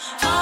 Oh,